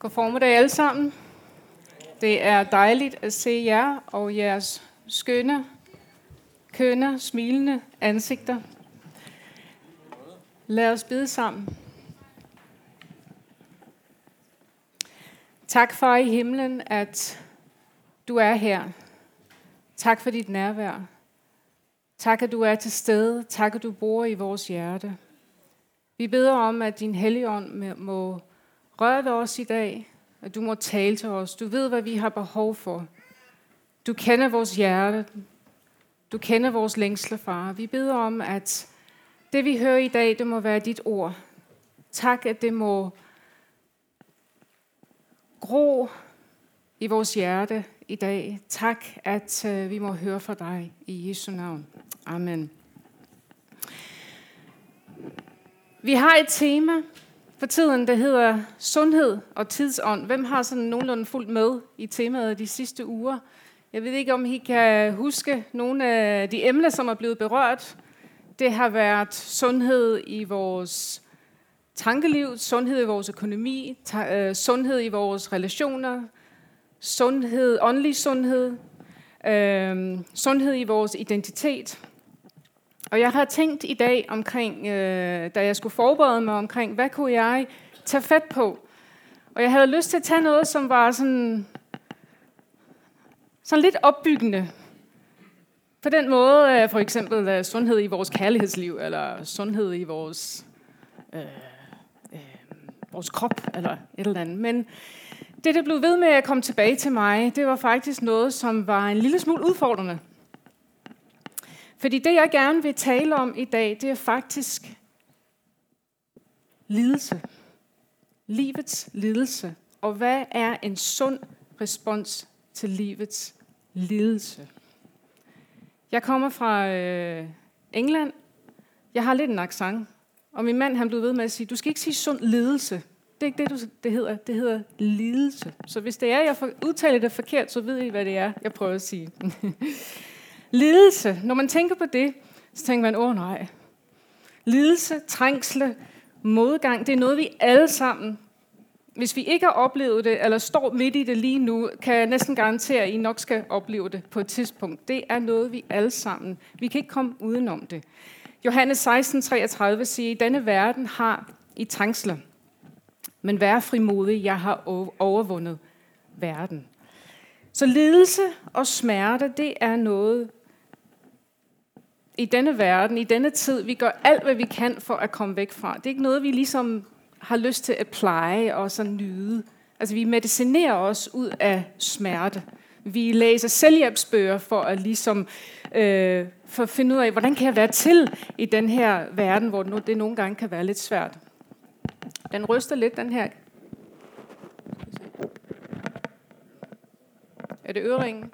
God formiddag alle sammen. Det er dejligt at se jer og jeres skønne, kønne, smilende ansigter. Lad os bede sammen. Tak for i himlen, at du er her. Tak for dit nærvær. Tak, at du er til stede. Tak, at du bor i vores hjerte. Vi beder om, at din helligånd må Rør ved os i dag, at du må tale til os. Du ved, hvad vi har behov for. Du kender vores hjerte. Du kender vores længsler, far. Vi beder om, at det, vi hører i dag, det må være dit ord. Tak, at det må gro i vores hjerte i dag. Tak, at øh, vi må høre fra dig i Jesu navn. Amen. Vi har et tema for tiden, der hedder sundhed og tidsånd. Hvem har sådan nogenlunde fuldt med i temaet de sidste uger? Jeg ved ikke, om I kan huske nogle af de emner, som er blevet berørt. Det har været sundhed i vores tankeliv, sundhed i vores økonomi, øh, sundhed i vores relationer, sundhed, åndelig sundhed, øh, sundhed i vores identitet. Og jeg har tænkt i dag omkring, øh, da jeg skulle forberede mig omkring, hvad kunne jeg tage fat på? Og jeg havde lyst til at tage noget, som var sådan, sådan lidt opbyggende. På den måde, øh, for eksempel øh, sundhed i vores kærlighedsliv, eller sundhed i vores, øh, øh, vores krop, eller et eller andet. Men det, der blev ved med at komme tilbage til mig, det var faktisk noget, som var en lille smule udfordrende. Fordi det, jeg gerne vil tale om i dag, det er faktisk lidelse. Livets lidelse. Og hvad er en sund respons til livets lidelse? Jeg kommer fra øh, England. Jeg har lidt en accent. Og min mand han blev ved med at sige, du skal ikke sige sund lidelse. Det er ikke det, du, det hedder. Det hedder lidelse. Så hvis det er, jeg udtaler det forkert, så ved I, hvad det er, jeg prøver at sige. Lidelse, når man tænker på det, så tænker man, åh oh, nej. Lidelse, trængsle, modgang, det er noget, vi alle sammen, hvis vi ikke har oplevet det, eller står midt i det lige nu, kan jeg næsten garantere, at I nok skal opleve det på et tidspunkt. Det er noget, vi alle sammen, vi kan ikke komme udenom det. Johannes 16:33 siger, i denne verden har I trængsler, men vær frimodig, jeg har overvundet verden. Så lidelse og smerte, det er noget, i denne verden, i denne tid, vi gør alt, hvad vi kan for at komme væk fra. Det er ikke noget, vi ligesom har lyst til at pleje og så nyde. Altså, vi medicinerer os ud af smerte. Vi læser selvhjælpsbøger for at ligesom øh, for at finde ud af, hvordan kan jeg være til i den her verden, hvor det nogle gange kan være lidt svært. Den ryster lidt, den her. Er det øringen?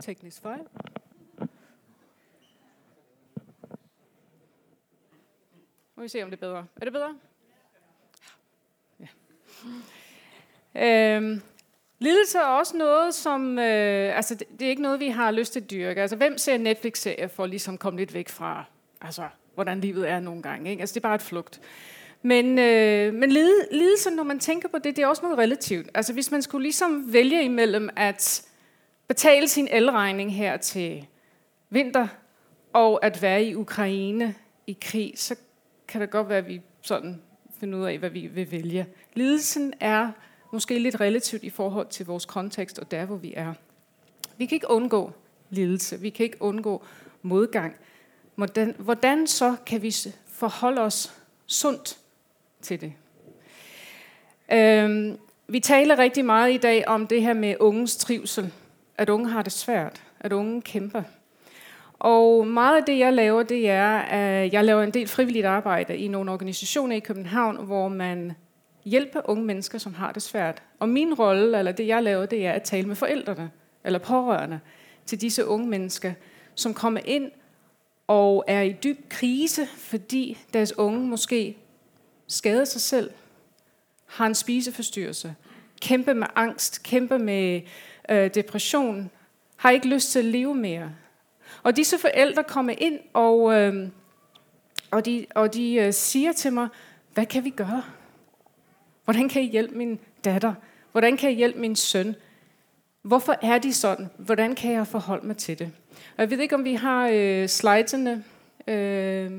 Teknisk fejl. Må vi se, om det er bedre. Er det bedre? Ja. Øhm, lidelse er også noget, som... Øh, altså, det, det er ikke noget, vi har lyst til at dyrke. Altså, hvem ser Netflix-serier for ligesom at ligesom komme lidt væk fra, altså, hvordan livet er nogle gange? Ikke? Altså, det er bare et flugt. Men, øh, men lidelse, når man tænker på det, det er også noget relativt. Altså, hvis man skulle ligesom vælge imellem, at betale sin elregning her til vinter, og at være i Ukraine i krig, så kan det godt være, at vi sådan finder ud af, hvad vi vil vælge. Lidelsen er måske lidt relativt i forhold til vores kontekst og der, hvor vi er. Vi kan ikke undgå lidelse. Vi kan ikke undgå modgang. Hvordan, hvordan så kan vi forholde os sundt til det? Øhm, vi taler rigtig meget i dag om det her med unges trivsel at unge har det svært, at unge kæmper. Og meget af det, jeg laver, det er, at jeg laver en del frivilligt arbejde i nogle organisationer i København, hvor man hjælper unge mennesker, som har det svært. Og min rolle, eller det jeg laver, det er at tale med forældrene, eller pårørende, til disse unge mennesker, som kommer ind og er i dyb krise, fordi deres unge måske skader sig selv, har en spiseforstyrrelse, kæmper med angst, kæmper med øh, depression, har ikke lyst til at leve mere. Og disse forældre kommer ind og, øh, Og de, og de øh, siger til mig, hvad kan vi gøre? Hvordan kan I hjælpe min datter? Hvordan kan jeg hjælpe min søn? Hvorfor er de sådan? Hvordan kan jeg forholde mig til det? Og jeg ved ikke, om vi har øh, slidesene. Øh,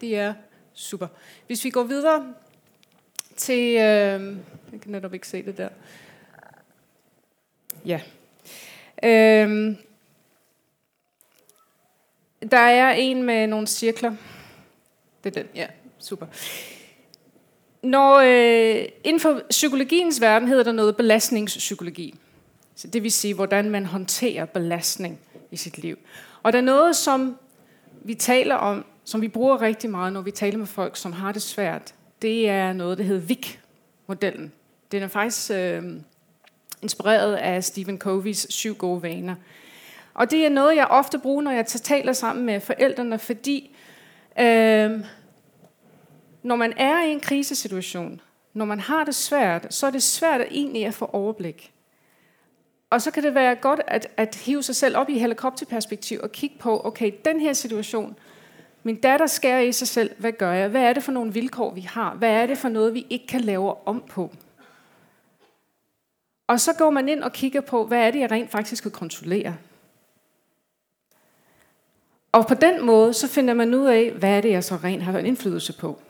det er super. Hvis vi går videre til... Øh, jeg kan netop ikke se det der. Ja. Øhm, der er en med nogle cirkler. Det er den, ja, super. Når, øh, inden for psykologiens verden hedder der noget belastningspsykologi. Så det vil sige, hvordan man håndterer belastning i sit liv. Og der er noget, som vi taler om, som vi bruger rigtig meget, når vi taler med folk, som har det svært. Det er noget, der hedder VIC-modellen. Den er faktisk øh, inspireret af Stephen Coveys syv gode vaner. Og det er noget, jeg ofte bruger, når jeg taler sammen med forældrene, fordi øh, når man er i en krisesituation, når man har det svært, så er det svært at egentlig at få overblik. Og så kan det være godt at, at hive sig selv op i helikopterperspektiv og kigge på, okay, den her situation, min datter skærer i sig selv, hvad gør jeg? Hvad er det for nogle vilkår, vi har? Hvad er det for noget, vi ikke kan lave om på? Og så går man ind og kigger på, hvad er det, jeg rent faktisk kan kontrollere? Og på den måde, så finder man ud af, hvad er det, jeg så rent har en indflydelse på.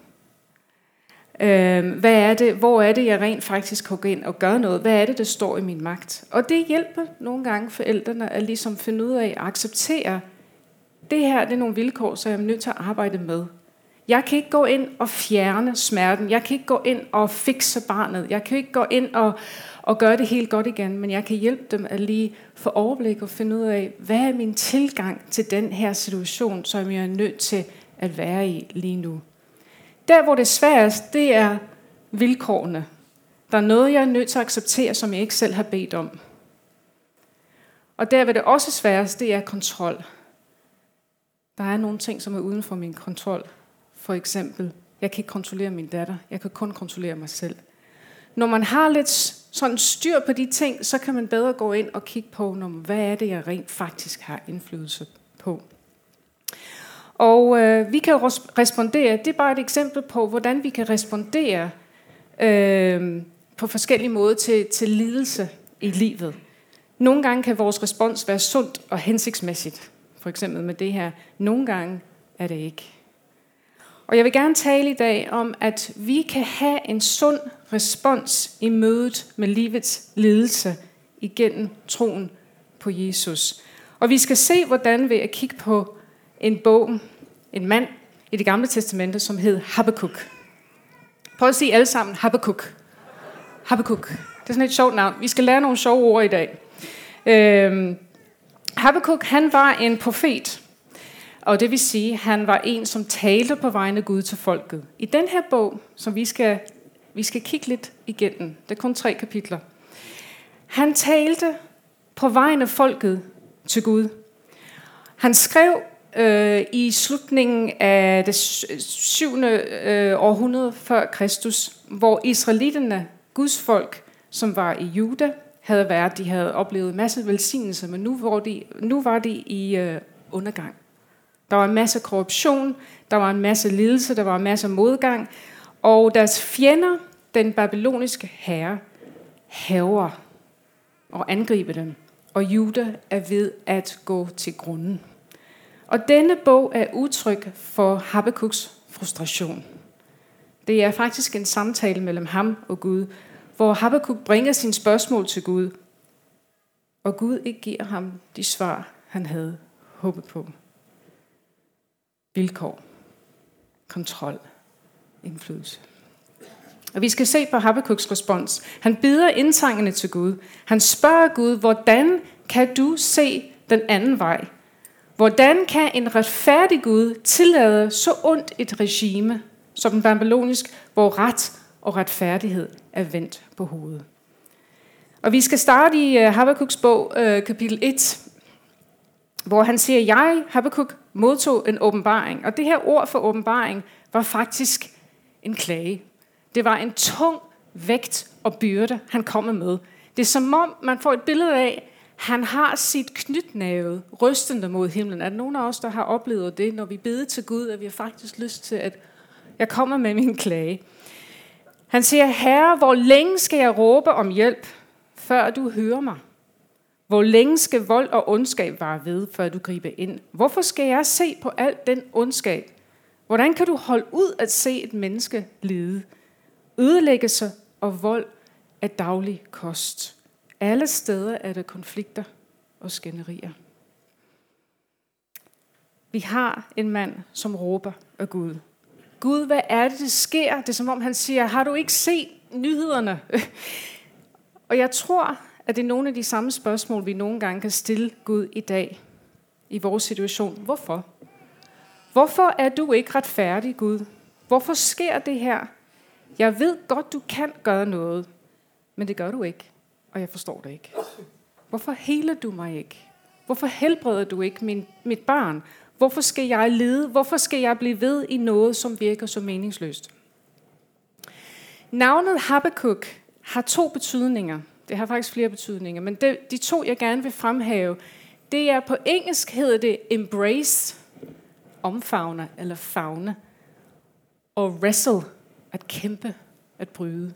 Øh, hvad er det, hvor er det, jeg rent faktisk kan gå ind og gøre noget? Hvad er det, der står i min magt? Og det hjælper nogle gange forældrene at ligesom finde ud af at acceptere, det her det er nogle vilkår, så jeg er nødt til at arbejde med. Jeg kan ikke gå ind og fjerne smerten. Jeg kan ikke gå ind og fikse barnet. Jeg kan ikke gå ind og, og gøre det helt godt igen, men jeg kan hjælpe dem at lige få overblik og finde ud af, hvad er min tilgang til den her situation, som jeg er nødt til at være i lige nu. Der, hvor det er sværest, det er vilkårene. Der er noget, jeg er nødt til at acceptere, som jeg ikke selv har bedt om. Og der, hvor det også er sværest, det er kontrol. Der er nogle ting, som er uden for min kontrol. For eksempel, jeg kan ikke kontrollere min datter. Jeg kan kun kontrollere mig selv. Når man har lidt sådan styr på de ting, så kan man bedre gå ind og kigge på, hvad er det, jeg rent faktisk har indflydelse på. Og øh, vi kan respondere, det er bare et eksempel på, hvordan vi kan respondere øh, på forskellige måder til, til lidelse i livet. Nogle gange kan vores respons være sundt og hensigtsmæssigt. For eksempel med det her. Nogle gange er det ikke. Og jeg vil gerne tale i dag om, at vi kan have en sund respons i mødet med livets lidelse igennem troen på Jesus. Og vi skal se, hvordan ved at kigge på en bog, en mand i det gamle testamente, som hed Habakkuk. Prøv at sige alle sammen Habakkuk. Habakkuk. Det er sådan et sjovt navn. Vi skal lære nogle sjove ord i dag. Øhm, Habakkuk, han var en profet. Og det vil sige, han var en, som talte på vegne af Gud til folket. I den her bog, som vi skal, vi skal kigge lidt igennem, det er kun tre kapitler. Han talte på vegne af folket til Gud. Han skrev øh, i slutningen af det 7. Øh, århundrede før Kristus, hvor israelitterne, Guds folk, som var i Juda, havde været, de havde oplevet masse velsignelse, men nu var de, nu var de i øh, undergang. Der var en masse korruption, der var en masse lidelse, der var en masse modgang, og deres fjender, den babyloniske herre, haver og angriber dem. Og Juda er ved at gå til grunden. Og denne bog er udtryk for Habakkuk's frustration. Det er faktisk en samtale mellem ham og Gud, hvor Habakkuk bringer sine spørgsmål til Gud, og Gud ikke giver ham de svar, han havde håbet på. Vilkår, kontrol, indflydelse. Og vi skal se på Habakkuks respons. Han bider indtrængende til Gud. Han spørger Gud, hvordan kan du se den anden vej? Hvordan kan en retfærdig Gud tillade så ondt et regime som den babylonisk, hvor ret og retfærdighed er vendt på hovedet? Og vi skal starte i øh, Habakkuk's bog, øh, kapitel 1, hvor han siger, jeg, Habakkuk, modtog en åbenbaring. Og det her ord for åbenbaring var faktisk en klage. Det var en tung vægt og byrde, han kom med. Det er som om, man får et billede af, Han har sit knytnæve rystende mod himlen. Er der nogen af os, der har oplevet det, når vi beder til Gud, at vi har faktisk lyst til, at jeg kommer med min klage? Han siger, Herre, hvor længe skal jeg råbe om hjælp, før du hører mig? Hvor længe skal vold og ondskab vare ved, før du griber ind? Hvorfor skal jeg se på alt den ondskab? Hvordan kan du holde ud at se et menneske lide? Ødelæggelse og vold er daglig kost. Alle steder er der konflikter og skænderier. Vi har en mand, som råber af Gud. Gud, hvad er det, der sker? Det er som om han siger, har du ikke set nyhederne? og jeg tror, at det er nogle af de samme spørgsmål, vi nogle gange kan stille Gud i dag i vores situation. Hvorfor? Hvorfor er du ikke retfærdig, Gud? Hvorfor sker det her? Jeg ved godt, du kan gøre noget, men det gør du ikke, og jeg forstår det ikke. Hvorfor heler du mig ikke? Hvorfor helbreder du ikke min, mit barn? Hvorfor skal jeg lide? Hvorfor skal jeg blive ved i noget, som virker så meningsløst? Navnet Habakkuk har to betydninger. Det har faktisk flere betydninger, men det, de to, jeg gerne vil fremhæve, det er på engelsk hedder det embrace, omfavne eller fagne, og wrestle, at kæmpe, at bryde.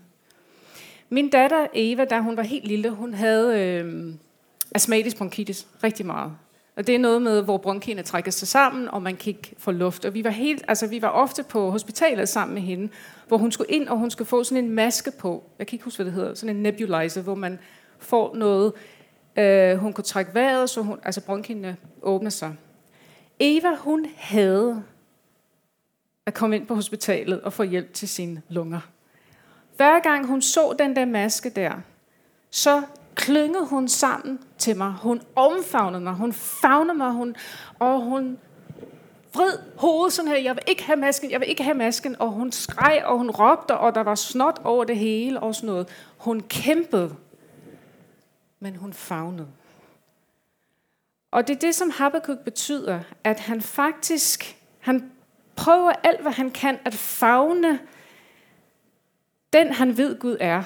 Min datter Eva, da hun var helt lille, hun havde øh, astmatisk bronkitis rigtig meget. Og det er noget med, hvor bronkierne trækker sig sammen, og man kan ikke få luft. Og vi var, helt, altså, vi var ofte på hospitalet sammen med hende, hvor hun skulle ind, og hun skulle få sådan en maske på. Jeg kan ikke huske, hvad det hedder. Sådan en nebulizer, hvor man får noget. Øh, hun kunne trække vejret, så hun, altså bronkierne åbner sig. Eva, hun havde at komme ind på hospitalet og få hjælp til sine lunger. Hver gang hun så den der maske der, så klyngede hun sammen til mig. Hun omfavnede mig. Hun favnede mig. Hun, og hun vred hovedet sådan her. Jeg vil ikke have masken. Jeg vil ikke have masken. Og hun skreg, og hun råbte, og der var snot over det hele og sådan noget. Hun kæmpede. Men hun favnede. Og det er det, som Habakkuk betyder, at han faktisk, han prøver alt, hvad han kan, at fagne den, han ved Gud er.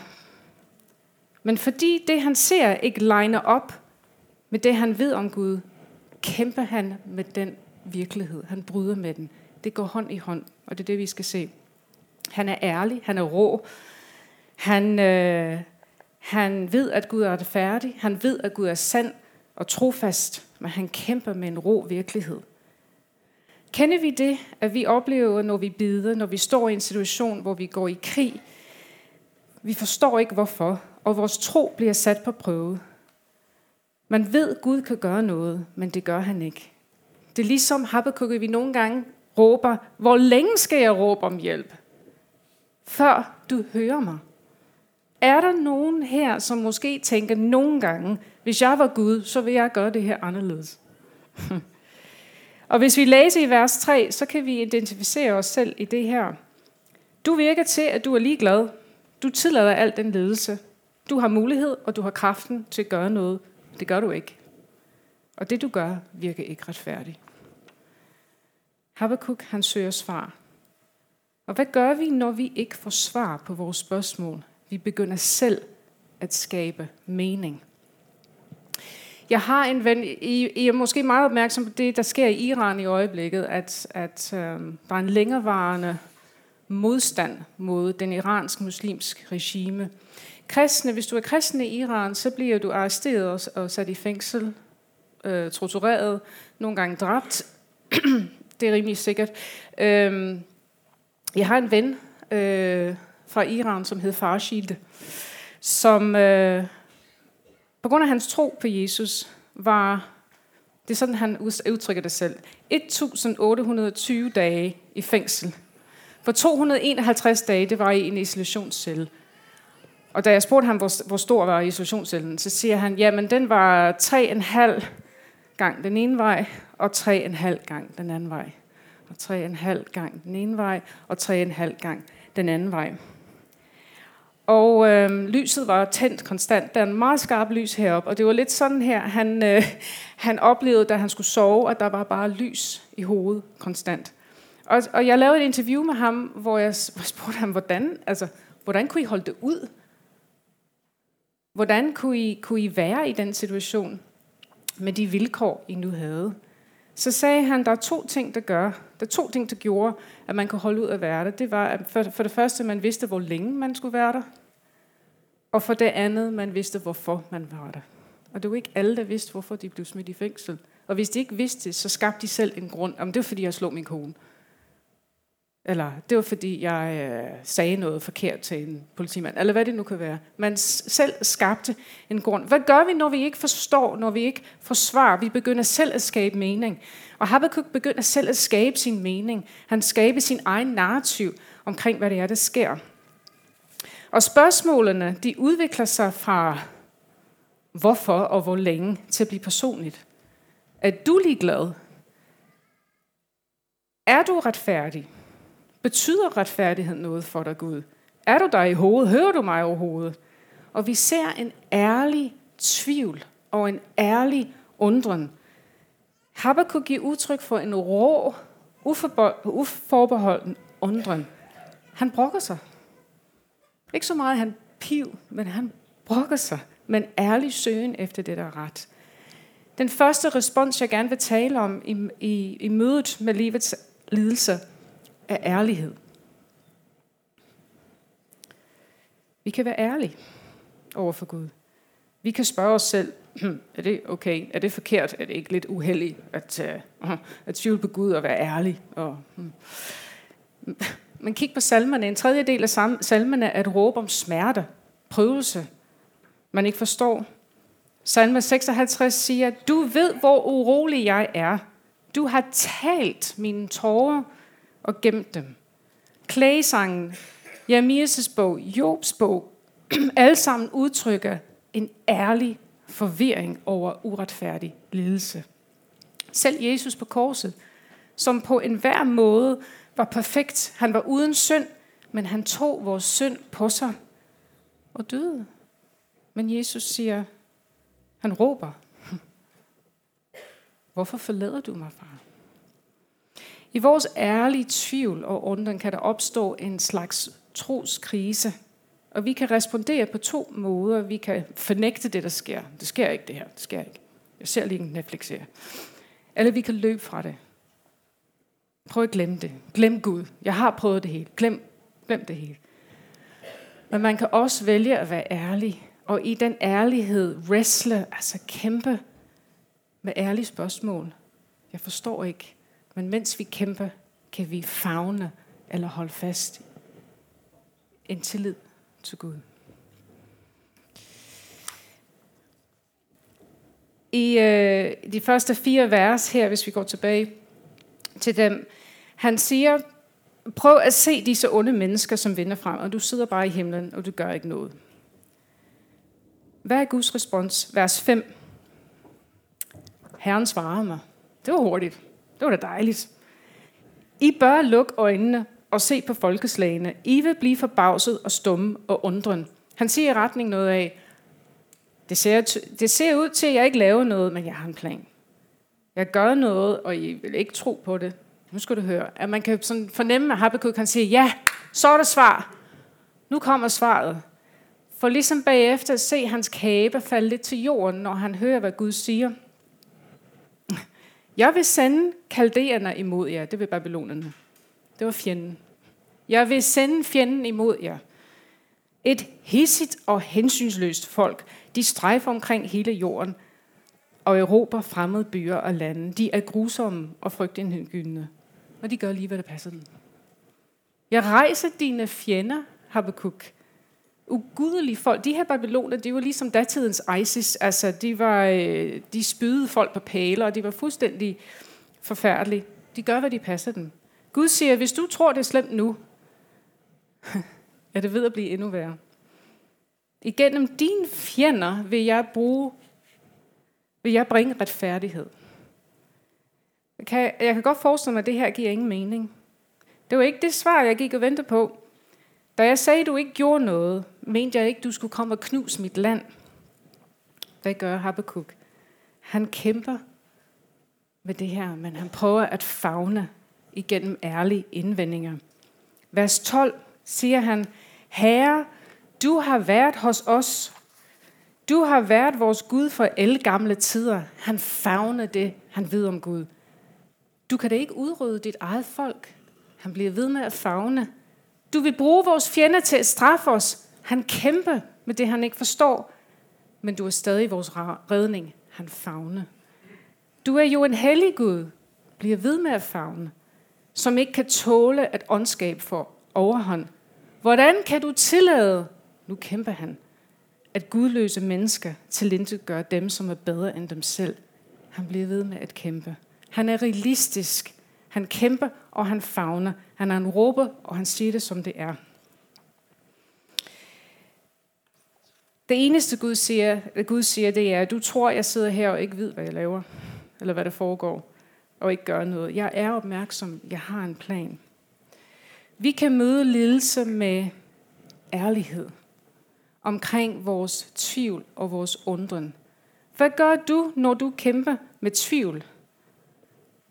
Men fordi det, han ser, ikke legner op med det, han ved om Gud, kæmper han med den virkelighed. Han bryder med den. Det går hånd i hånd, og det er det, vi skal se. Han er ærlig, han er rå. Han, øh, han ved, at Gud er retfærdig, Han ved, at Gud er sand og trofast, men han kæmper med en rå virkelighed. Kender vi det, at vi oplever, når vi bider, når vi står i en situation, hvor vi går i krig? Vi forstår ikke hvorfor, og vores tro bliver sat på prøve. Man ved, at Gud kan gøre noget, men det gør han ikke. Det er ligesom Habakkuk, vi nogle gange råber, hvor længe skal jeg råbe om hjælp? Før du hører mig. Er der nogen her, som måske tænker nogle gange, hvis jeg var Gud, så vil jeg gøre det her anderledes? og hvis vi læser i vers 3, så kan vi identificere os selv i det her. Du virker til, at du er ligeglad. Du tillader al den ledelse. Du har mulighed, og du har kraften til at gøre noget. Det gør du ikke. Og det du gør, virker ikke retfærdigt. Habakkuk, han søger svar. Og hvad gør vi, når vi ikke får svar på vores spørgsmål? Vi begynder selv at skabe mening. Jeg har en ven, I, I er måske meget opmærksom på det, der sker i Iran i øjeblikket, at, at øh, der er en længerevarende modstand mod den iranske muslimske regime. Kristne, hvis du er kristen i Iran, så bliver du arresteret og sat i fængsel, øh, tortureret, nogle gange dræbt. det er rimelig sikkert. Øh, jeg har en ven øh, fra Iran, som hed Farshid, som øh, på grund af hans tro på Jesus var, det er sådan, han udtrykker det selv, 1820 dage i fængsel. For 251 dage, det var i en isolationscelle. Og da jeg spurgte ham, hvor, hvor stor var isolationscellen, så siger han, jamen den var 3,5 gang den ene vej, og 3,5 gang den anden vej. Og 3,5 gang den ene vej, og 3,5 gang den anden vej. Og øh, lyset var tændt konstant. Der er en meget skarp lys heroppe, og det var lidt sådan her, han, øh, han oplevede, da han skulle sove, at der var bare lys i hovedet konstant. Og, og jeg lavede et interview med ham, hvor jeg spurgte ham, hvordan, altså, hvordan kunne I holde det ud? Hvordan kunne I, kunne I være i den situation? med de vilkår, I nu havde. Så sagde han, der er to ting, der gør, der er to ting, der gjorde, at man kunne holde ud at være der. Det var, at for, for det første, man vidste, hvor længe man skulle være der. Og for det andet, man vidste, hvorfor man var der. Og det var ikke alle, der vidste, hvorfor de blev smidt i fængsel. Og hvis de ikke vidste det, så skabte de selv en grund. Om det var, fordi jeg slog min kone. Eller det var, fordi jeg øh, sagde noget forkert til en politimand. Eller hvad det nu kan være. Man selv skabte en grund. Hvad gør vi, når vi ikke forstår, når vi ikke får svar? Vi begynder selv at skabe mening. Og Habakkuk begynder selv at skabe sin mening. Han skaber sin egen narrativ omkring, hvad det er, der sker. Og spørgsmålene, de udvikler sig fra hvorfor og hvor længe til at blive personligt. Er du ligeglad? Er du retfærdig? Betyder retfærdighed noget for dig, Gud? Er du der i hovedet? Hører du mig overhovedet? Og vi ser en ærlig tvivl og en ærlig undren. Habakkuk giver udtryk for en rå, uforbeholden undren. Han brokker sig. Ikke så meget han piv, men han brokker sig med en ærlig søgen efter det, der er ret. Den første respons, jeg gerne vil tale om i, i, i mødet med livets lidelse, af ærlighed. Vi kan være ærlige over for Gud. Vi kan spørge os selv, hm, er det okay? Er det forkert? Er det ikke lidt uheldigt at, uh, at tvivle på Gud og være ærlig? Og, hmm. Men kig på salmerne. En tredje del af salmerne er et råb om smerte, prøvelse, man ikke forstår. Salme 56 siger, du ved, hvor urolig jeg er. Du har talt mine tårer og gemt dem. Klagesangen, Jeremias' bog, Jobs bog, alle sammen udtrykker en ærlig forvirring over uretfærdig lidelse. Selv Jesus på korset, som på enhver måde var perfekt. Han var uden synd, men han tog vores synd på sig og døde. Men Jesus siger, han råber, hvorfor forlader du mig, far? I vores ærlige tvivl og undren kan der opstå en slags troskrise. Og vi kan respondere på to måder. Vi kan fornægte det, der sker. Det sker ikke, det her. Det sker ikke. Jeg ser lige en Netflix-serie. Eller vi kan løbe fra det. Prøv at glemme det. Glem Gud. Jeg har prøvet det hele. Glem, glem det hele. Men man kan også vælge at være ærlig. Og i den ærlighed wrestle, altså kæmpe med ærlige spørgsmål. Jeg forstår ikke. Men mens vi kæmper, kan vi fagne eller holde fast en tillid til Gud. I øh, de første fire vers her, hvis vi går tilbage til dem, han siger, prøv at se disse onde mennesker, som vinder frem, og du sidder bare i himlen, og du gør ikke noget. Hvad er Guds respons? Vers 5. Herren svarede mig. Det var hurtigt. Det var da dejligt. I bør lukke øjnene og se på folkeslagene. I vil blive forbavset og stumme og undren. Han siger i retning noget af, det ser, det ser ud til, at jeg ikke laver noget, men jeg har en plan. Jeg gør noget, og I vil ikke tro på det. Nu skal du høre, at man kan sådan fornemme, at Habakkuk kan sige, ja, så er der svar. Nu kommer svaret. For ligesom bagefter at se hans kæbe falde lidt til jorden, når han hører, hvad Gud siger. Jeg vil sende kaldererne imod jer. Det vil babylonerne. Det var fjenden. Jeg vil sende fjenden imod jer. Et hissigt og hensynsløst folk. De strejfer omkring hele jorden og erobrer fremmede byer og lande. De er grusomme og frygtindgydende. Og de gør lige, hvad der passer dem. Jeg rejser dine fjender, Habakkuk. Ugudelige folk. De her babyloner, de var ligesom datidens ISIS. Altså, de, var, øh, de spydede folk på pæler, og de var fuldstændig forfærdelige. De gør, hvad de passer dem. Gud siger, hvis du tror, det er slemt nu, er det ved at blive endnu værre. Igennem dine fjender vil jeg bruge, vil jeg bringe retfærdighed. Jeg kan, jeg kan godt forestille mig, at det her giver ingen mening. Det var ikke det svar, jeg gik og ventede på. Da jeg sagde, at du ikke gjorde noget, mente jeg ikke, at du skulle komme og knuse mit land. Hvad gør Habakkuk? Han kæmper med det her, men han prøver at fagne igennem ærlige indvendinger. Vers 12 siger han, Herre, du har været hos os. Du har været vores Gud for alle gamle tider. Han favner det, han ved om Gud. Du kan da ikke udrydde dit eget folk. Han bliver ved med at fagne. Du vil bruge vores fjender til at straffe os. Han kæmper med det, han ikke forstår. Men du er stadig vores redning. Han favne. Du er jo en hellig Gud. Bliver ved med at fagne. Som ikke kan tåle, at ondskab får overhånd. Hvordan kan du tillade, nu kæmper han, at gudløse mennesker gør dem, som er bedre end dem selv? Han bliver ved med at kæmpe. Han er realistisk. Han kæmper, og han favner. Han er en råber, og han siger det, som det er. Det eneste Gud siger, Gud siger, det er, du tror, jeg sidder her og ikke ved, hvad jeg laver, eller hvad der foregår, og ikke gør noget. Jeg er opmærksom. Jeg har en plan. Vi kan møde lidelse med ærlighed omkring vores tvivl og vores undren. Hvad gør du, når du kæmper med tvivl?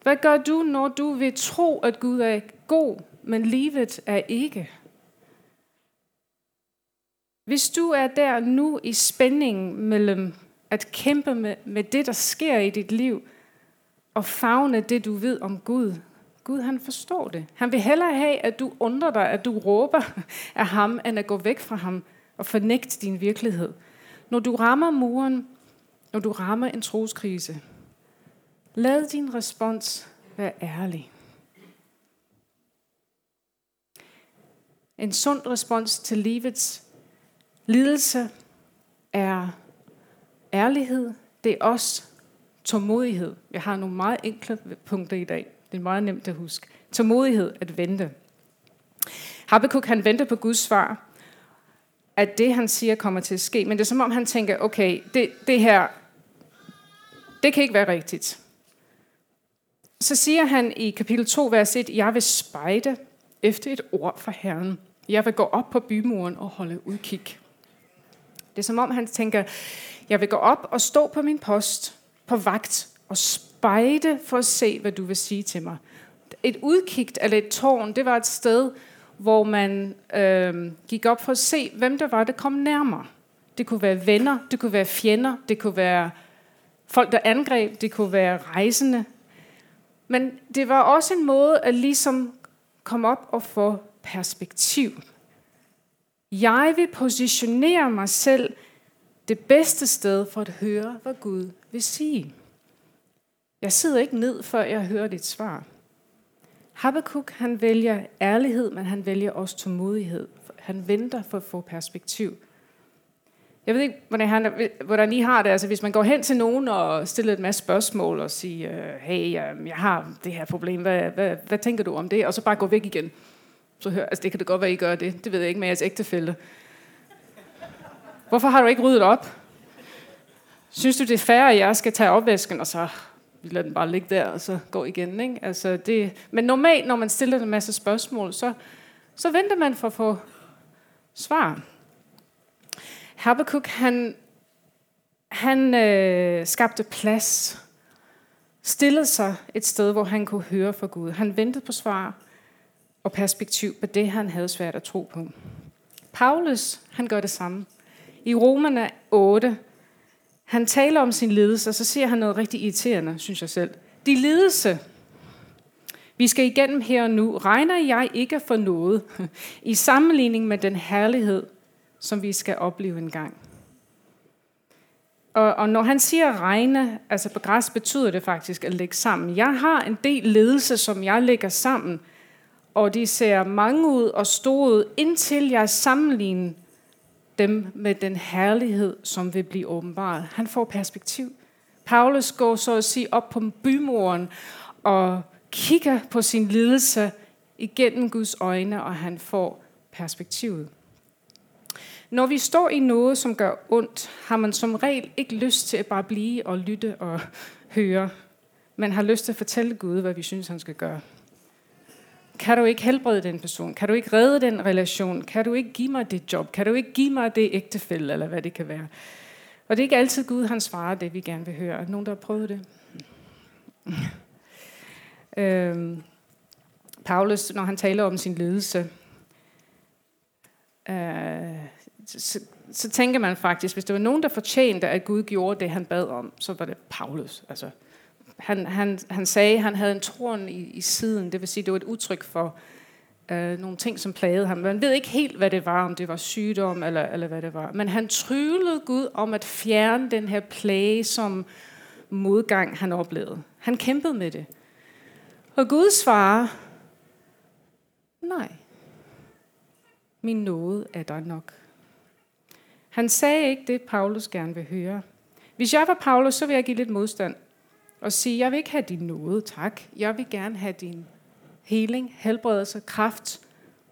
Hvad gør du, når du vil tro, at Gud er god, men livet er ikke? Hvis du er der nu i spændingen mellem at kæmpe med, med det, der sker i dit liv, og fagne det, du ved om Gud, Gud han forstår det. Han vil hellere have, at du undrer dig, at du råber af ham, end at gå væk fra ham og fornægte din virkelighed. Når du rammer muren, når du rammer en troskrise, lad din respons være ærlig. En sund respons til livets lidelse er ærlighed. Det er også tålmodighed. Jeg har nogle meget enkle punkter i dag. Det er meget nemt at huske. Tålmodighed at vente. Habakkuk han venter på Guds svar, at det han siger kommer til at ske. Men det er som om han tænker, okay, det, det her, det kan ikke være rigtigt. Så siger han i kapitel 2, vers 1, jeg vil spejde efter et ord fra Herren. Jeg vil gå op på bymuren og holde udkig. Det er som om han tænker, jeg vil gå op og stå på min post på vagt og spejde for at se, hvad du vil sige til mig. Et udkigt eller et tårn, det var et sted, hvor man øh, gik op for at se, hvem der var, der kom nærmere. Det kunne være venner, det kunne være fjender, det kunne være folk, der angreb, det kunne være rejsende. Men det var også en måde at ligesom komme op og få perspektiv. Jeg vil positionere mig selv det bedste sted for at høre, hvad Gud vil sige. Jeg sidder ikke ned, før jeg hører dit svar. Habakkuk, han vælger ærlighed, men han vælger også tålmodighed. Han venter for at få perspektiv. Jeg ved ikke, hvordan, han, hvordan I har det. Altså, hvis man går hen til nogen og stiller et masse spørgsmål og siger, hey, øhm, jeg har det her problem, hvad, hvad, hvad tænker du om det? Og så bare gå væk igen. Så hør, altså, det kan det godt være, I gør det. Det ved jeg ikke med jeres ægtefælde. Hvorfor har du ikke ryddet op? Synes du, det er fair, at jeg skal tage opvasken, og så lader den bare ligge der, og så går igen. Ikke? Altså det, men normalt, når man stiller en masse spørgsmål, så, så venter man for at få svar. Habakkuk, han, han øh, skabte plads, stillede sig et sted, hvor han kunne høre fra Gud. Han ventede på svar og perspektiv på det, han havde svært at tro på. Paulus, han gør det samme. I Romerne 8, han taler om sin ledelse, og så siger han noget rigtig irriterende, synes jeg selv. De ledelse, vi skal igennem her og nu, regner jeg ikke for noget i sammenligning med den herlighed, som vi skal opleve en gang. Og, og når han siger regne, altså på græs betyder det faktisk at lægge sammen. Jeg har en del ledelse, som jeg lægger sammen, og de ser mange ud og store ud, indtil jeg sammenligner dem med den herlighed, som vil blive åbenbaret. Han får perspektiv. Paulus går så at sige op på bymuren og kigger på sin lidelse igennem Guds øjne, og han får perspektivet. Når vi står i noget, som gør ondt, har man som regel ikke lyst til at bare blive og lytte og høre, Man har lyst til at fortælle Gud, hvad vi synes, han skal gøre. Kan du ikke helbrede den person? Kan du ikke redde den relation? Kan du ikke give mig det job? Kan du ikke give mig det ægtefælde, eller hvad det kan være? Og det er ikke altid Gud, han svarer det, vi gerne vil høre. Er nogen, der har prøvet det? øhm, Paulus, når han taler om sin ledelse, øh, så så tænker man faktisk, hvis der var nogen, der fortjente, at Gud gjorde det, han bad om, så var det Paulus. Altså, han, han, han sagde, at han havde en troen i, i siden. Det vil sige, det var et udtryk for øh, nogle ting, som plagede ham. Man ved ikke helt, hvad det var, om det var sygdom eller, eller hvad det var. Men han tryllede Gud om at fjerne den her plage, som modgang han oplevede. Han kæmpede med det. Og Gud svarer, nej, min nåde er der nok. Han sagde ikke det, Paulus gerne vil høre. Hvis jeg var Paulus, så ville jeg give lidt modstand og sige, jeg vil ikke have din nåde, tak. Jeg vil gerne have din heling, helbredelse, kraft,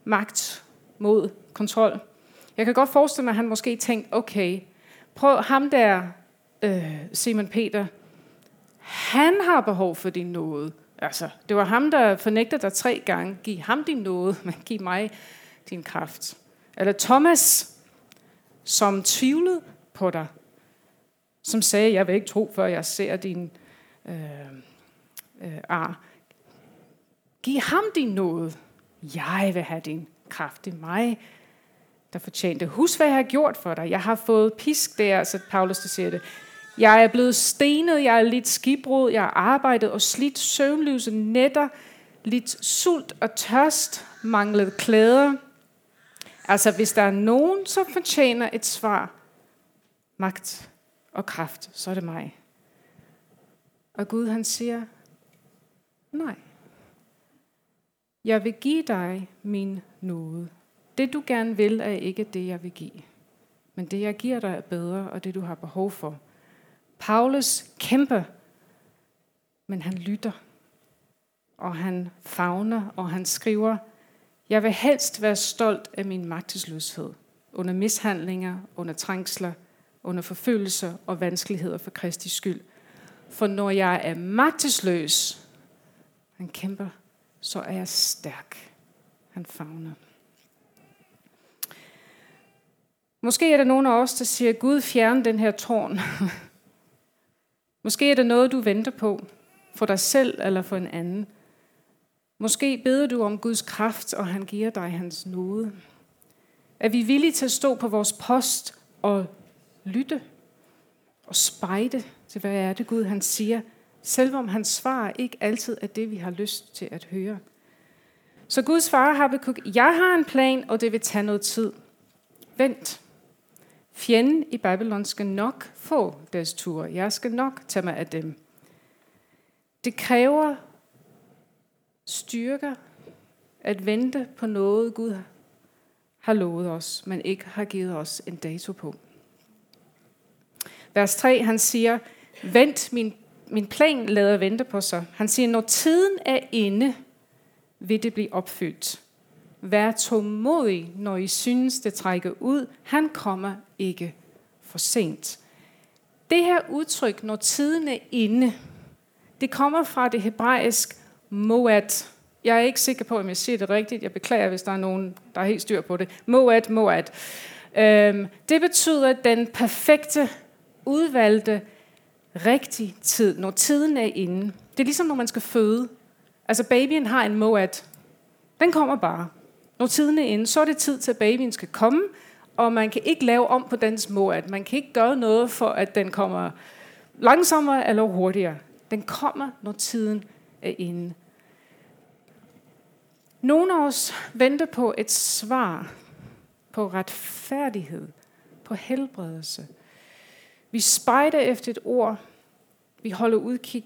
magt, mod, kontrol. Jeg kan godt forestille mig, at han måske tænkte, okay, prøv ham der, øh, Simon Peter, han har behov for din nåde. Altså, det var ham, der fornægtede dig tre gange. Giv ham din nåde, men giv mig din kraft. Eller Thomas, som tvivlede på dig, som sagde, jeg vil ikke tro, før jeg ser din øh, øh, ar. Giv ham din nåde. Jeg vil have din kraft. Det er mig, der fortjente. Husk, hvad jeg har gjort for dig. Jeg har fået pisk der, så Paulus der siger det. Jeg er blevet stenet, jeg er lidt skibbrud, jeg har arbejdet og slidt søvnløse nætter, lidt sult og tørst, manglet klæder. Altså, hvis der er nogen, som fortjener et svar, magt og kraft, så er det mig. Og Gud han siger, nej. Jeg vil give dig min nåde. Det du gerne vil, er ikke det, jeg vil give. Men det, jeg giver dig, er bedre, og det, du har behov for. Paulus kæmper, men han lytter. Og han fagner, og han skriver, jeg vil helst være stolt af min magtesløshed, under mishandlinger, under trængsler, under forfølgelser og vanskeligheder for Kristi skyld. For når jeg er magtesløs, han kæmper, så er jeg stærk. Han fagner. Måske er der nogen af os, der siger, Gud fjern den her tårn. Måske er det noget, du venter på, for dig selv eller for en anden. Måske beder du om Guds kraft, og han giver dig hans nåde. Er vi villige til at stå på vores post og lytte og spejde til, hvad er det Gud han siger, selvom hans svar ikke altid er det, vi har lyst til at høre. Så Guds far har Habakkuk, jeg har en plan, og det vil tage noget tid. Vent. Fjenden i Babylon skal nok få deres tur. Jeg skal nok tage mig af dem. Det kræver styrker at vente på noget, Gud har lovet os, men ikke har givet os en dato på. Vers 3, han siger, vent, min, min plan lader vente på sig. Han siger, når tiden er inde, vil det blive opfyldt. Vær tålmodig, når I synes, det trækker ud. Han kommer ikke for sent. Det her udtryk, når tiden er inde, det kommer fra det hebraisk moad. Jeg er ikke sikker på, om jeg siger det rigtigt. Jeg beklager, hvis der er nogen, der er helt styr på det. Moad, moad. Øhm, det betyder den perfekte, udvalgte, rigtig tid, når tiden er inde. Det er ligesom, når man skal føde. Altså, babyen har en moad. Den kommer bare. Når tiden er inde, så er det tid til, at babyen skal komme, og man kan ikke lave om på dens moad. Man kan ikke gøre noget for, at den kommer langsommere eller hurtigere. Den kommer, når tiden er inde. Nogle af os venter på et svar på retfærdighed, på helbredelse. Vi spejder efter et ord, vi holder udkig,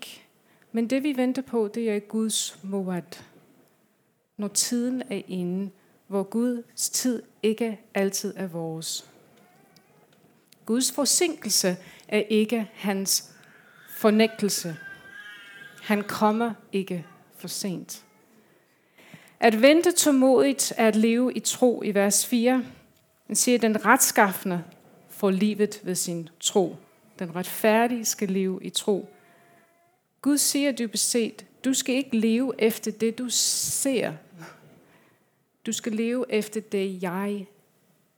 men det vi venter på, det er Guds moad. Når tiden er inde, hvor Guds tid ikke altid er vores. Guds forsinkelse er ikke hans fornægtelse. Han kommer ikke for sent. At vente tålmodigt er at leve i tro i vers 4. Han siger, at den retskaffende får livet ved sin tro. Den retfærdige skal leve i tro. Gud siger dybest set, du skal ikke leve efter det, du ser. Du skal leve efter det, jeg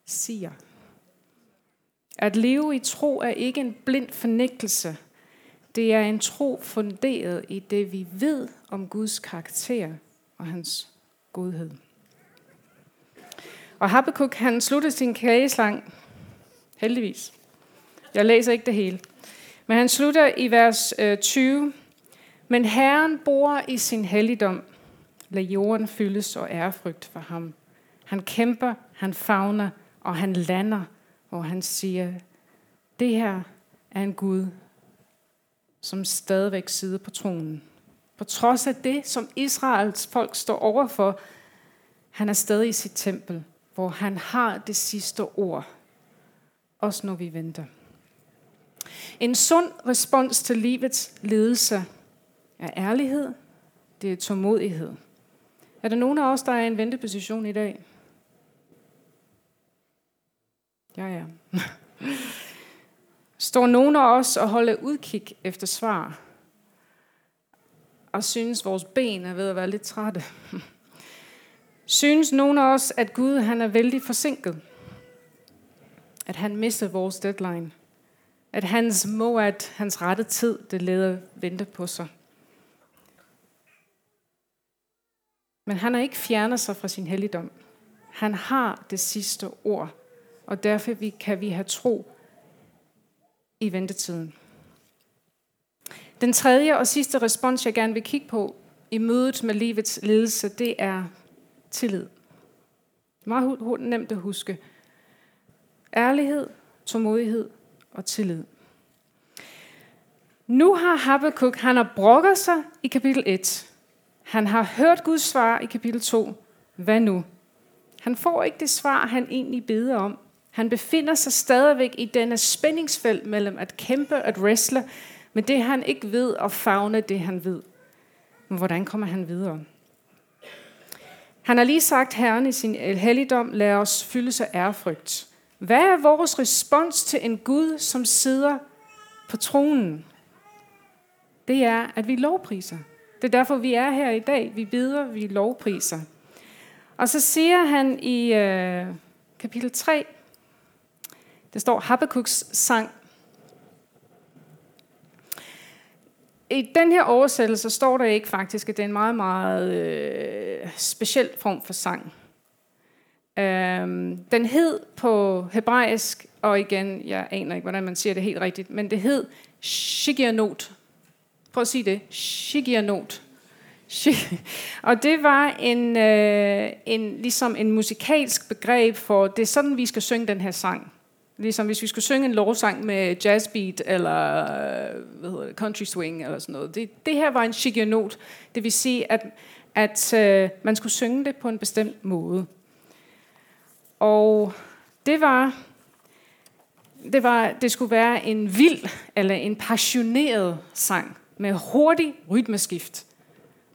siger. At leve i tro er ikke en blind fornægtelse. Det er en tro funderet i det, vi ved om Guds karakter og hans godhed. Og Habakkuk, han sluttede sin klageslang Heldigvis. Jeg læser ikke det hele. Men han slutter i vers øh, 20. Men Herren bor i sin helligdom. Lad jorden fyldes og ærefrygt for ham. Han kæmper, han favner og han lander, hvor han siger, det her er en Gud, som stadigvæk sidder på tronen. På trods af det, som Israels folk står overfor, han er stadig i sit tempel, hvor han har det sidste ord, også når vi venter. En sund respons til livets ledelse er ærlighed, det er tålmodighed. Er der nogen af os, der er i en venteposition i dag? Ja, ja. Står nogen af os og holder udkig efter svar, og synes, vores ben er ved at være lidt trætte? Synes nogen af os, at Gud han er vældig forsinket? At han misser vores deadline? At hans moat, hans rette tid, det leder vente på sig? Men han har ikke fjernet sig fra sin helligdom. Han har det sidste ord, og derfor kan vi have tro i ventetiden. Den tredje og sidste respons, jeg gerne vil kigge på i mødet med livets ledelse, det er tillid. Meget nemt at huske. Ærlighed, tålmodighed og tillid. Nu har Habakkuk, han har brokket sig i kapitel 1. Han har hørt Guds svar i kapitel 2. Hvad nu? Han får ikke det svar, han egentlig beder om. Han befinder sig stadigvæk i denne spændingsfelt mellem at kæmpe og at wrestle men det, han ikke ved, og fagne det, han ved. Men hvordan kommer han videre? Han har lige sagt, Herren i sin helligdom, lad os fylde sig ærefrygt. Hvad er vores respons til en Gud, som sidder på tronen? Det er, at vi lovpriser. Det er derfor, vi er her i dag. Vi beder, vi lovpriser. Og så siger han i øh, kapitel 3, det står Habakkuk's sang. I den her oversættelse står der ikke faktisk, at det er en meget, meget øh, speciel form for sang. Øhm, den hed på hebraisk, og igen, jeg aner ikke, hvordan man siger det helt rigtigt, men det hed Shigianot. Prøv at sige det. Shigianot. Og det var en, øh, en, ligesom en musikalsk begreb for, det er sådan, vi skal synge den her sang. Ligesom hvis vi skulle synge en lovsang med jazzbeat eller hvad hedder det, country swing eller sådan noget. Det, det her var en shigianot. Det vil sige, at, at øh, man skulle synge det på en bestemt måde. Og det var, det var, det skulle være en vild eller en passioneret sang med hurtig rytmeskift,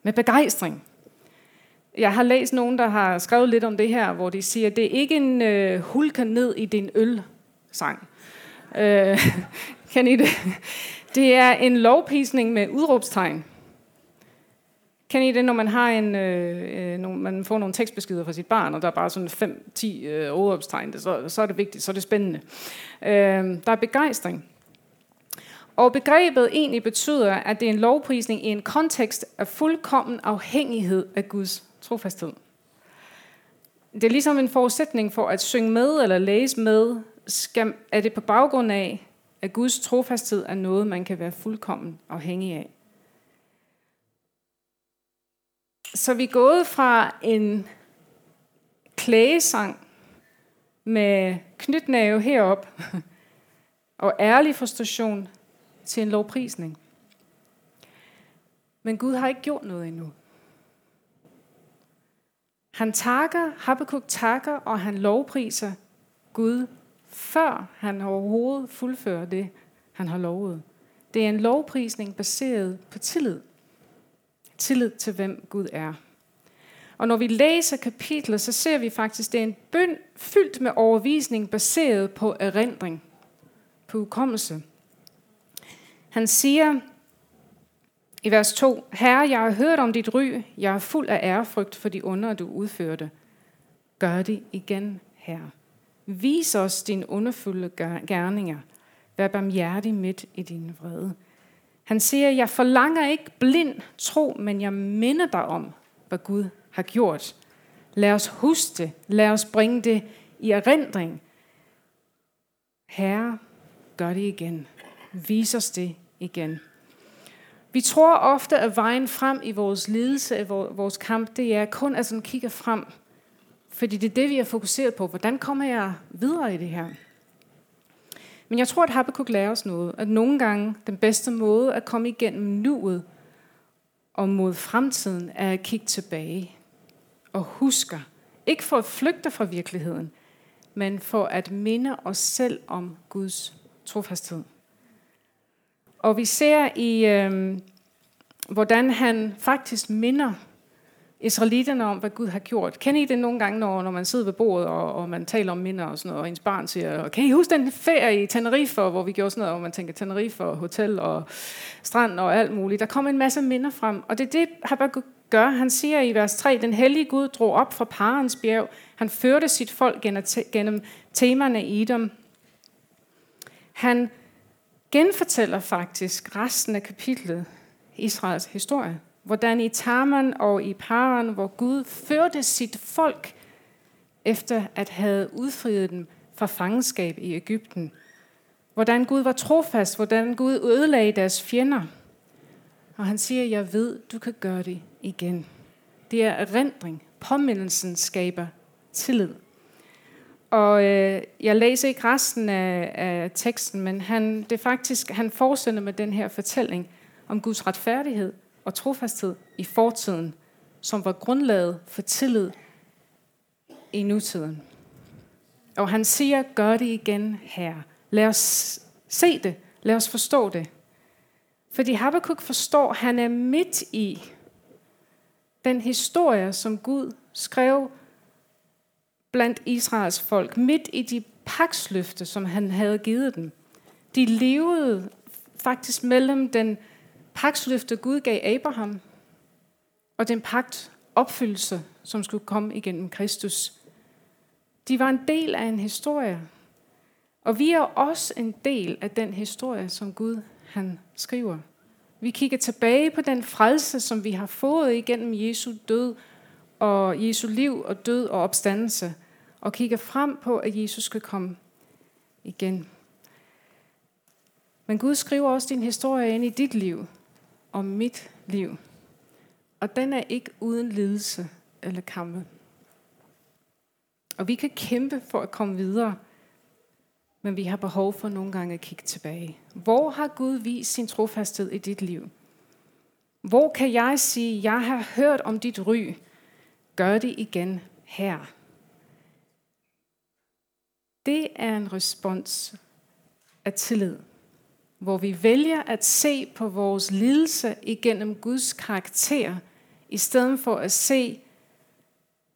med begejstring. Jeg har læst nogen, der har skrevet lidt om det her, hvor de siger, at det er ikke en øh, hulker ned i din øl sang. Øh, kan I det? Det er en lovprisning med udråbstegn. Kan I det, når man har en, øh, øh når man får nogle tekstbeskeder fra sit barn, og der er bare sådan 5-10 øh, udråbstegn, så, så er det vigtigt, så er det spændende. Øh, der er begejstring. Og begrebet egentlig betyder, at det er en lovprisning i en kontekst af fuldkommen afhængighed af Guds trofasthed. Det er ligesom en forudsætning for at synge med eller læse med, skal, er det på baggrund af, at Guds trofasthed er noget, man kan være fuldkommen afhængig af. Så vi er gået fra en klagesang med knytnave herop og ærlig frustration til en lovprisning. Men Gud har ikke gjort noget endnu. Han takker, Habakkuk takker, og han lovpriser Gud før han overhovedet fuldfører det, han har lovet. Det er en lovprisning baseret på tillid. Tillid til, hvem Gud er. Og når vi læser kapitlet, så ser vi faktisk, at det er en bøn fyldt med overvisning baseret på erindring, på ukommelse. Han siger i vers 2, Herre, jeg har hørt om dit ry, jeg er fuld af ærefrygt for de under, du udførte. Gør det igen, Herre. Vis os dine underfulde gerninger. Vær barmhjertig midt i din vrede. Han siger, jeg forlanger ikke blind tro, men jeg minder dig om, hvad Gud har gjort. Lad os huske det. Lad os bringe det i erindring. Herre, gør det igen. Vis os det igen. Vi tror ofte, at vejen frem i vores lidelse, i vores kamp, det er kun at sådan kigge frem. Fordi det er det, vi er fokuseret på. Hvordan kommer jeg videre i det her? Men jeg tror, at Habakkuk lærer os noget. At nogle gange den bedste måde at komme igennem nuet og mod fremtiden er at kigge tilbage og huske. Ikke for at flygte fra virkeligheden, men for at minde os selv om Guds trofasthed. Og vi ser i, øh, hvordan han faktisk minder israelitterne om, hvad Gud har gjort. Kan I det nogle gange, når, når man sidder ved bordet, og, og man taler om minder og sådan noget, og ens barn siger, kan I huske den ferie i Tenerife, hvor vi gjorde sådan noget, hvor man tænker Tenerife og hotel og strand og alt muligt. Der kommer en masse minder frem, og det er det, Habakkuk gør. Han siger i vers 3, den hellige Gud drog op fra parens bjerg. Han førte sit folk gennem temaerne i dem. Han genfortæller faktisk resten af kapitlet Israels historie. Hvordan i Tarman og i Paran, hvor Gud førte sit folk efter at have udfriet dem fra fangenskab i Ægypten. Hvordan Gud var trofast, hvordan Gud ødelagde deres fjender. Og han siger, jeg ved, du kan gøre det igen. Det er erindring. Påmindelsen skaber tillid. Og øh, jeg læser ikke resten af, af teksten, men han, det faktisk, han fortsætter med den her fortælling om Guds retfærdighed og trofasthed i fortiden, som var grundlaget for tillid i nutiden. Og han siger, gør det igen her. Lad os se det. Lad os forstå det. Fordi Habakkuk forstår, at han er midt i den historie, som Gud skrev blandt Israels folk, midt i de paksløfte, som han havde givet dem. De levede faktisk mellem den paksløfte, Gud gav Abraham, og den pagt opfyldelse, som skulle komme igennem Kristus. De var en del af en historie, og vi er også en del af den historie, som Gud han skriver. Vi kigger tilbage på den frelse, som vi har fået igennem Jesu død og Jesu liv og død og opstandelse, og kigger frem på, at Jesus skal komme igen. Men Gud skriver også din historie ind i dit liv om mit liv. Og den er ikke uden lidelse eller kampe. Og vi kan kæmpe for at komme videre, men vi har behov for nogle gange at kigge tilbage. Hvor har Gud vist sin trofasthed i dit liv? Hvor kan jeg sige, jeg har hørt om dit ry, gør det igen her? Det er en respons af tillid, hvor vi vælger at se på vores lidelse igennem Guds karakter, i stedet for at se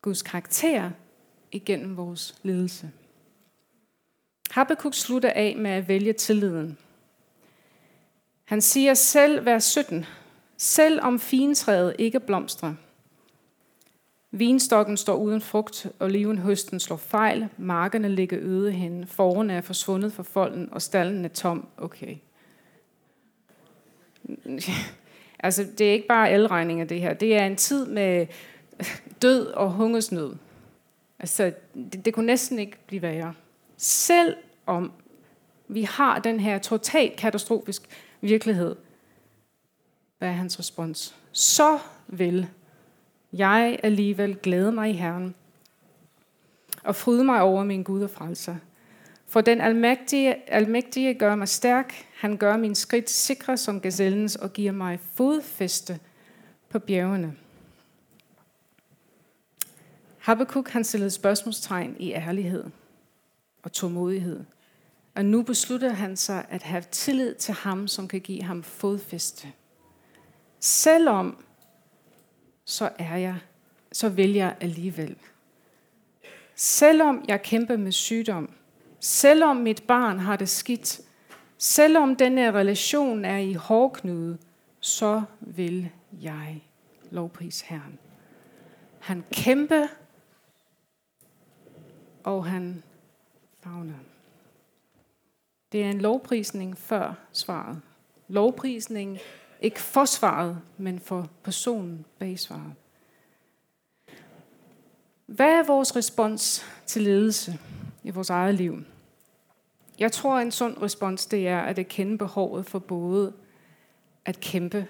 Guds karakter igennem vores lidelse. Habakkuk slutter af med at vælge tilliden. Han siger selv, vers 17, selv om fintræet ikke blomstrer, Vinstokken står uden frugt, og olivenhøsten slår fejl, markerne ligger øde hen, forerne er forsvundet fra folden, og stallen er tom. Okay. altså, det er ikke bare elregninger, det her. Det er en tid med død og hungersnød. Altså, det, det kunne næsten ikke blive værre. Selv om vi har den her totalt katastrofisk virkelighed, hvad er hans respons? Så vil jeg alligevel glæde mig i Herren og fryde mig over min Gud og frelser. For den almægtige, almægtige gør mig stærk. Han gør min skridt sikre som gazellens og giver mig fodfæste på bjergene. Habakkuk han stillede spørgsmålstegn i ærlighed og tålmodighed. Og nu beslutter han sig at have tillid til ham, som kan give ham fodfæste. Selvom så er jeg, så vil jeg alligevel. Selvom jeg kæmper med sygdom, selvom mit barn har det skidt, selvom denne relation er i hårdknude, så vil jeg lovpris Herren. Han kæmper, og han fagner. Det er en lovprisning før svaret. Lovprisning ikke for svaret, men for personen bag svaret. Hvad er vores respons til ledelse i vores eget liv? Jeg tror, en sund respons, det er at erkende behovet for både at kæmpe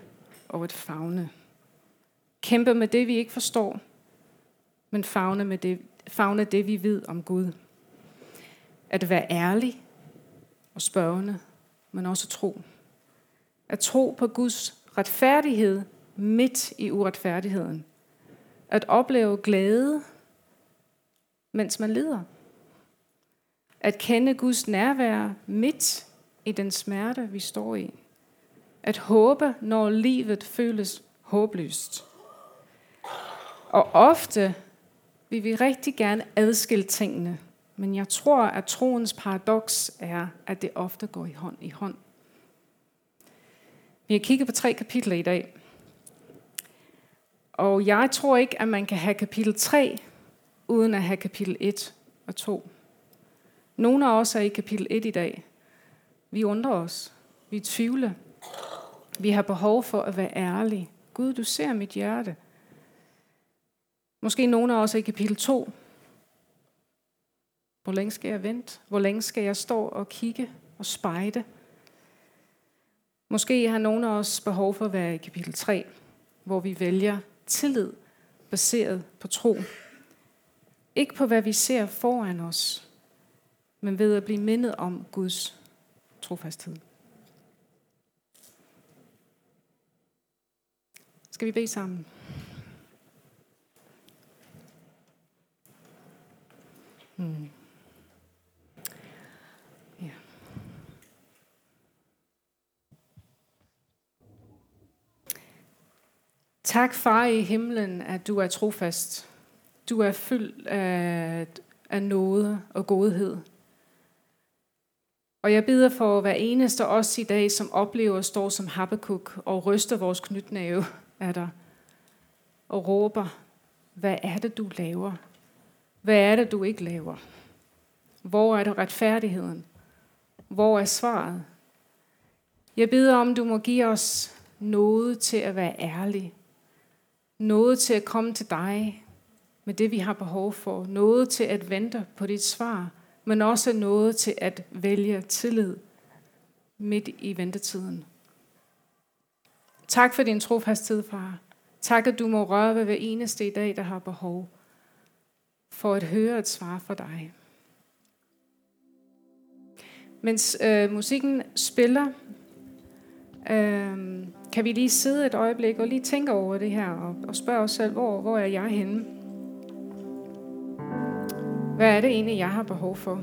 og at fagne. Kæmpe med det, vi ikke forstår, men fagne, med det, fagne det, vi ved om Gud. At være ærlig og spørgende, men også tro. At tro på Guds retfærdighed midt i uretfærdigheden. At opleve glæde, mens man lider. At kende Guds nærvær midt i den smerte, vi står i. At håbe, når livet føles håbløst. Og ofte vil vi rigtig gerne adskille tingene, men jeg tror, at troens paradoks er, at det ofte går i hånd i hånd. Vi har kigget på tre kapitler i dag. Og jeg tror ikke, at man kan have kapitel 3, uden at have kapitel 1 og 2. Nogle af os er i kapitel 1 i dag. Vi undrer os. Vi tvivler. Vi har behov for at være ærlige. Gud, du ser mit hjerte. Måske nogle af os er i kapitel 2. Hvor længe skal jeg vente? Hvor længe skal jeg stå og kigge og spejde? Måske har nogle af os behov for at være i kapitel 3, hvor vi vælger tillid baseret på tro. Ikke på, hvad vi ser foran os, men ved at blive mindet om Guds trofasthed. Skal vi bede sammen? Hmm. Ja. Tak, far i himlen, at du er trofast. Du er fyldt af, af nåde og godhed. Og jeg beder for hver eneste os i dag, som oplever at stå som Habakkuk og ryster vores knytnæve af dig og råber, hvad er det, du laver? Hvad er det, du ikke laver? Hvor er det retfærdigheden? Hvor er svaret? Jeg beder om, du må give os noget til at være ærlig. Noget til at komme til dig med det, vi har behov for. Noget til at vente på dit svar. Men også noget til at vælge tillid midt i ventetiden. Tak for din trofasthed, far. Tak, at du må røre ved hver eneste i dag, der har behov for at høre et svar fra dig. Mens øh, musikken spiller, øh, kan vi lige sidde et øjeblik og lige tænke over det her og, og spørge os selv, hvor, hvor er jeg henne? Hvad er det egentlig, jeg har behov for?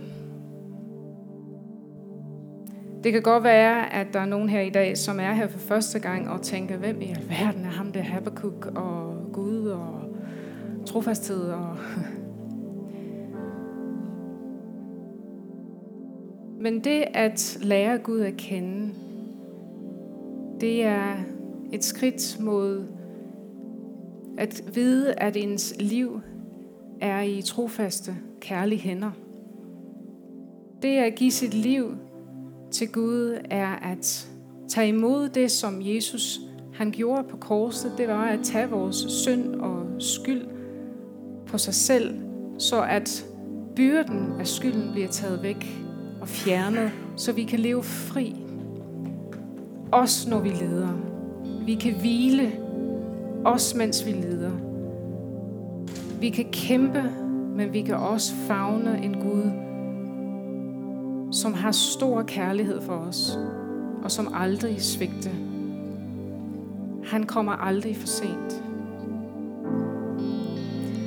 Det kan godt være, at der er nogen her i dag, som er her for første gang og tænker, hvem i alverden er ham der Habakkuk og Gud og trofasthed og Men det at lære Gud at kende, det er et skridt mod at vide, at ens liv er i trofaste, kærlige hænder. Det at give sit liv til Gud er at tage imod det, som Jesus han gjorde på korset. Det var at tage vores synd og skyld på sig selv, så at byrden af skylden bliver taget væk og fjernet, så vi kan leve fri. Også når vi leder. Vi kan hvile, også mens vi leder. Vi kan kæmpe, men vi kan også fagne en Gud, som har stor kærlighed for os, og som aldrig svigter. Han kommer aldrig for sent.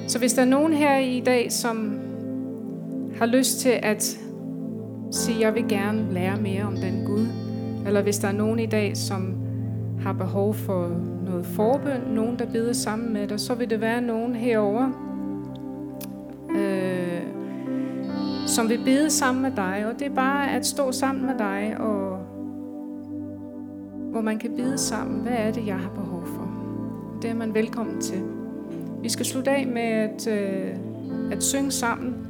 Så hvis der er nogen her i dag, som har lyst til at sige, jeg vil gerne lære mere om den Gud. Eller hvis der er nogen i dag, som har behov for noget forbøn, nogen der beder sammen med dig, så vil det være nogen herover, som vil bede sammen med dig. Og det er bare at stå sammen med dig, og hvor man kan bede sammen. Hvad er det, jeg har behov for? Det er man velkommen til. Vi skal slutte af med at, øh, at synge sammen